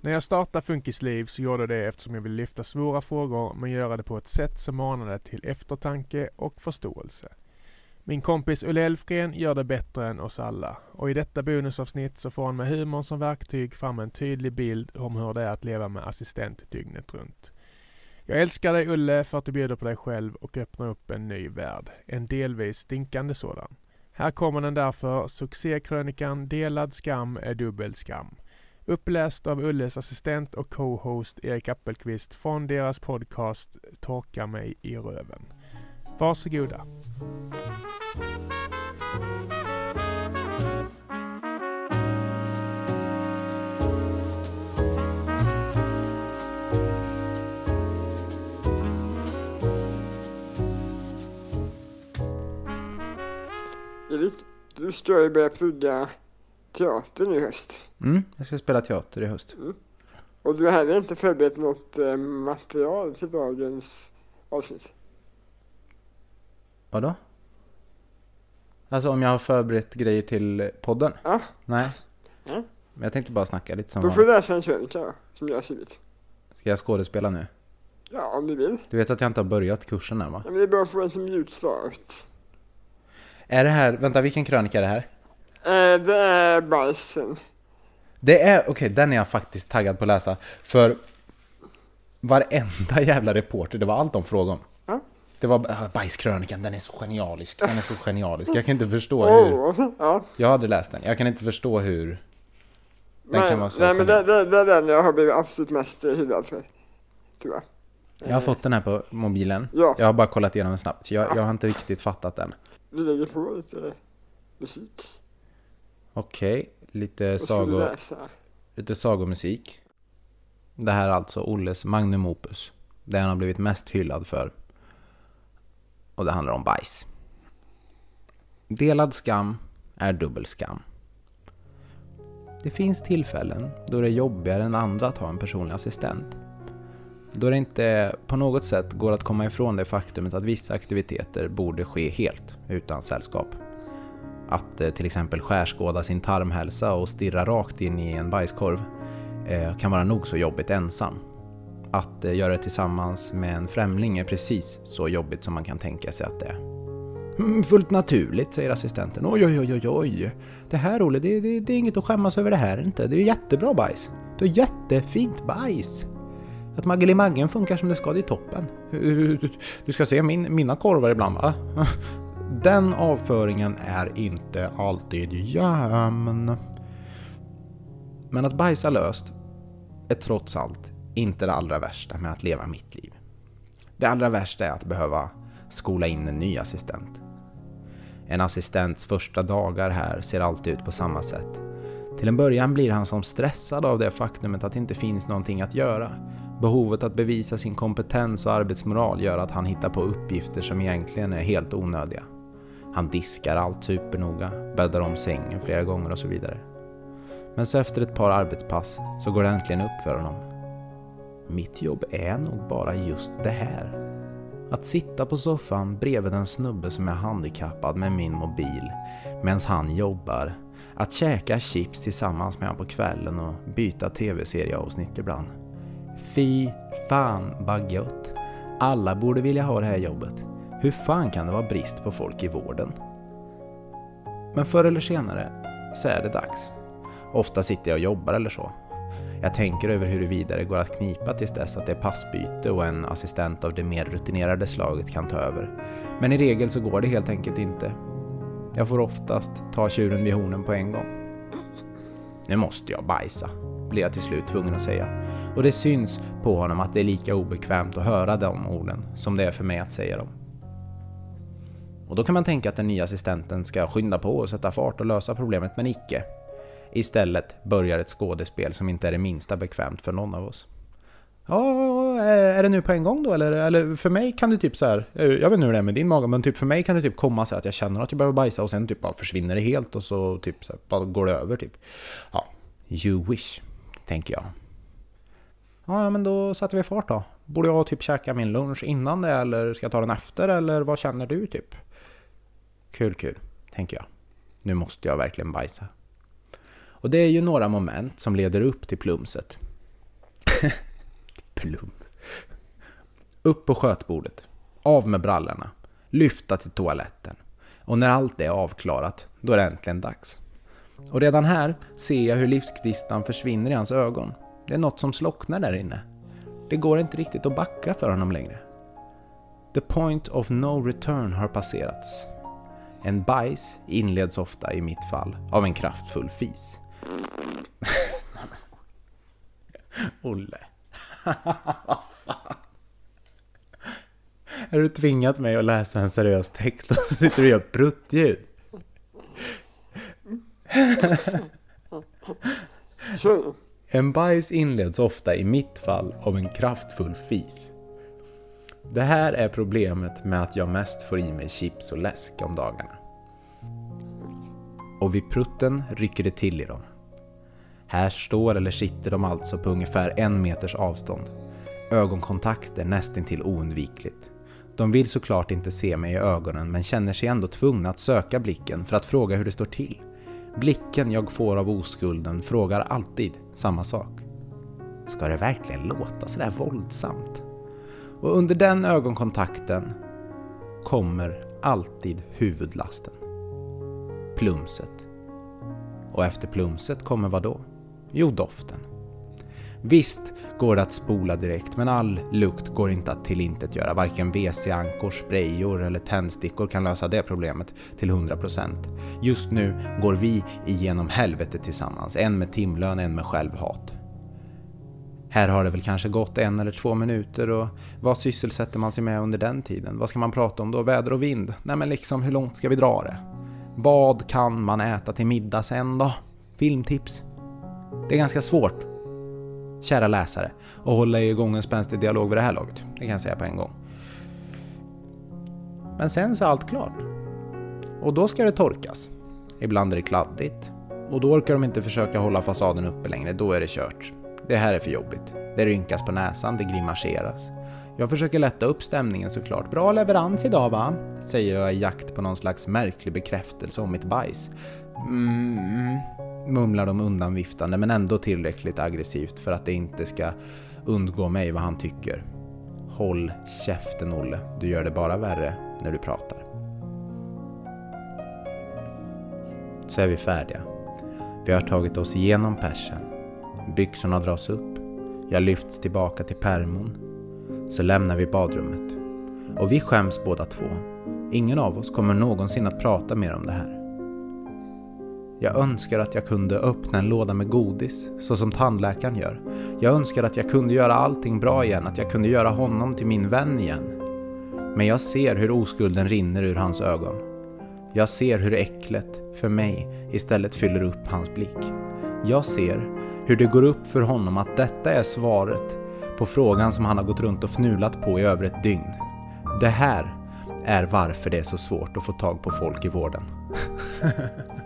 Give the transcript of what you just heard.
När jag startade Funkisliv så gjorde jag det eftersom jag ville lyfta svåra frågor men göra det på ett sätt som manade till eftertanke och förståelse. Min kompis Ulle Elfgren gör det bättre än oss alla och i detta bonusavsnitt så får han med humorn som verktyg fram en tydlig bild om hur det är att leva med assistent dygnet runt. Jag älskar dig Ulle för att du bjuder på dig själv och öppnar upp en ny värld. En delvis stinkande sådan. Här kommer den därför, succékrönikan Delad skam är dubbel skam. Uppläst av Ulles assistent och co-host Erik Appelqvist från deras podcast Torka mig i röven. Varsågoda. Erik, du ska ju börja plugga teater i höst. Mm, jag ska spela teater i höst. Och du har heller inte förberett något eh, material till dagens avsnitt. Vadå? Alltså om jag har förberett grejer till podden? Ja. Nej. Ja. Men jag tänkte bara snacka lite som Då får du läsa en krönika då, som jag har skrivit. Ska jag skådespela nu? Ja, om du vill. Du vet att jag inte har börjat kursen än va? Ja, men det är bara att få en som mjuk start. Är det här, vänta vilken krönika är det här? Eh, det är bajsen. Det är, okej den är jag faktiskt taggad på att läsa. För varenda jävla reporter, det var allt de frågade om. Ja. Det var bajskrönikan, den är så genialisk, den är så genialisk. Jag kan inte förstå hur, Oh, ja. jag hade läst den, jag kan inte förstå hur den Men, kan vara så nej, men det, det, det är den jag har blivit absolut mest hyllad för. Tror jag. Jag har fått den här på mobilen. Ja. Jag har bara kollat igenom den snabbt. Jag, jag har inte riktigt fattat den. Vi lägger på lite musik. Okej, lite, får du sago, lite sagomusik. Det här är alltså Olles Magnum Opus. Det han har blivit mest hyllad för. Och det handlar om bajs. Delad skam är dubbel skam. Det finns tillfällen då det är jobbigare än andra att ha en personlig assistent. Då det inte på något sätt går att komma ifrån det faktumet att vissa aktiviteter borde ske helt utan sällskap. Att eh, till exempel skärskåda sin tarmhälsa och stirra rakt in i en bajskorv eh, kan vara nog så jobbigt ensam. Att eh, göra det tillsammans med en främling är precis så jobbigt som man kan tänka sig att det är. Mm, fullt naturligt, säger assistenten. Oj, oj, oj, oj, oj. Det här Olle, det, det, det är inget att skämmas över det här inte. Det är jättebra bajs. Du har jättefint bajs. Att Maggelimaggen funkar som det ska, det är toppen. Du ska se min, mina korvar ibland va? Den avföringen är inte alltid jämn. Men att bajsa löst är trots allt inte det allra värsta med att leva mitt liv. Det allra värsta är att behöva skola in en ny assistent. En assistents första dagar här ser alltid ut på samma sätt. Till en början blir han som stressad av det faktumet att det inte finns någonting att göra. Behovet att bevisa sin kompetens och arbetsmoral gör att han hittar på uppgifter som egentligen är helt onödiga. Han diskar allt supernoga, bäddar om sängen flera gånger och så vidare. Men så efter ett par arbetspass så går det äntligen upp för honom. Mitt jobb är nog bara just det här. Att sitta på soffan bredvid en snubbe som är handikappad med min mobil medan han jobbar. Att käka chips tillsammans med honom på kvällen och byta tv-serieavsnitt ibland. Fy fan vad gött. Alla borde vilja ha det här jobbet. Hur fan kan det vara brist på folk i vården? Men förr eller senare så är det dags. Ofta sitter jag och jobbar eller så. Jag tänker över huruvida det går att knipa tills dess att det är passbyte och en assistent av det mer rutinerade slaget kan ta över. Men i regel så går det helt enkelt inte. Jag får oftast ta tjuren vid hornen på en gång. Nu måste jag bajsa, blir jag till slut tvungen att säga. Och det syns på honom att det är lika obekvämt att höra de orden som det är för mig att säga dem. Och då kan man tänka att den nya assistenten ska skynda på och sätta fart och lösa problemet, men icke. Istället börjar ett skådespel som inte är det minsta bekvämt för någon av oss. Ja, eh, är det nu på en gång då eller? Eller för mig kan det typ så här, eh, jag vet inte hur det är med din mage, men typ för mig kan det typ komma så att jag känner att jag behöver bajsa och sen typ bara försvinner det helt och så typ så här, bara går det över typ. Ja, you wish, tänker jag. Ja, men då sätter vi fart då. Borde jag typ käka min lunch innan det eller ska jag ta den efter eller vad känner du typ? Kul, kul, tänker jag. Nu måste jag verkligen bajsa. Och det är ju några moment som leder upp till plumset. Plums. Upp på skötbordet. Av med brallorna. Lyfta till toaletten. Och när allt är avklarat, då är det äntligen dags. Och redan här ser jag hur livsknistan försvinner i hans ögon. Det är något som slocknar där inne. Det går inte riktigt att backa för honom längre. The point of no return har passerats. En bajs inleds ofta, i mitt fall, av en kraftfull fis. Olle. Vad fan. Har du tvingat mig att läsa en seriös text och så sitter du och gör pruttljud? En bajs inleds ofta i mitt fall av en kraftfull fis. Det här är problemet med att jag mest får i mig chips och läsk om dagarna. Och vid prutten rycker det till i dem. Här står eller sitter de alltså på ungefär en meters avstånd. Ögonkontakt är nästintill oundvikligt. De vill såklart inte se mig i ögonen men känner sig ändå tvungna att söka blicken för att fråga hur det står till. Blicken jag får av oskulden frågar alltid samma sak. Ska det verkligen låta sådär våldsamt? Och under den ögonkontakten kommer alltid huvudlasten. Plumset. Och efter plumset kommer vad då? Jo, doften. Visst går det att spola direkt, men all lukt går inte att tillintetgöra. Varken WC-ankor, sprayor eller tändstickor kan lösa det problemet till 100%. Just nu går vi igenom helvetet tillsammans, en med timlön, en med självhat. Här har det väl kanske gått en eller två minuter och vad sysselsätter man sig med under den tiden? Vad ska man prata om då? Väder och vind? Nej men liksom, hur långt ska vi dra det? Vad kan man äta till middag sen då? Filmtips? Det är ganska svårt, kära läsare, att hålla igång en spänstig dialog vid det här laget. Det kan jag säga på en gång. Men sen så är allt klart. Och då ska det torkas. Ibland är det kladdigt. Och då orkar de inte försöka hålla fasaden uppe längre, då är det kört. Det här är för jobbigt. Det rynkas på näsan, det grimaseras. Jag försöker lätta upp stämningen såklart. Bra leverans idag va? Säger jag i jakt på någon slags märklig bekräftelse om mitt bajs. Mm, mumlar de undanviftande men ändå tillräckligt aggressivt för att det inte ska undgå mig vad han tycker. Håll käften Olle, du gör det bara värre när du pratar. Så är vi färdiga. Vi har tagit oss igenom persen. Byxorna dras upp. Jag lyfts tillbaka till permon. Så lämnar vi badrummet. Och vi skäms båda två. Ingen av oss kommer någonsin att prata mer om det här. Jag önskar att jag kunde öppna en låda med godis, så som tandläkaren gör. Jag önskar att jag kunde göra allting bra igen, att jag kunde göra honom till min vän igen. Men jag ser hur oskulden rinner ur hans ögon. Jag ser hur äcklet, för mig, istället fyller upp hans blick. Jag ser hur det går upp för honom att detta är svaret på frågan som han har gått runt och fnulat på i över ett dygn. Det här är varför det är så svårt att få tag på folk i vården.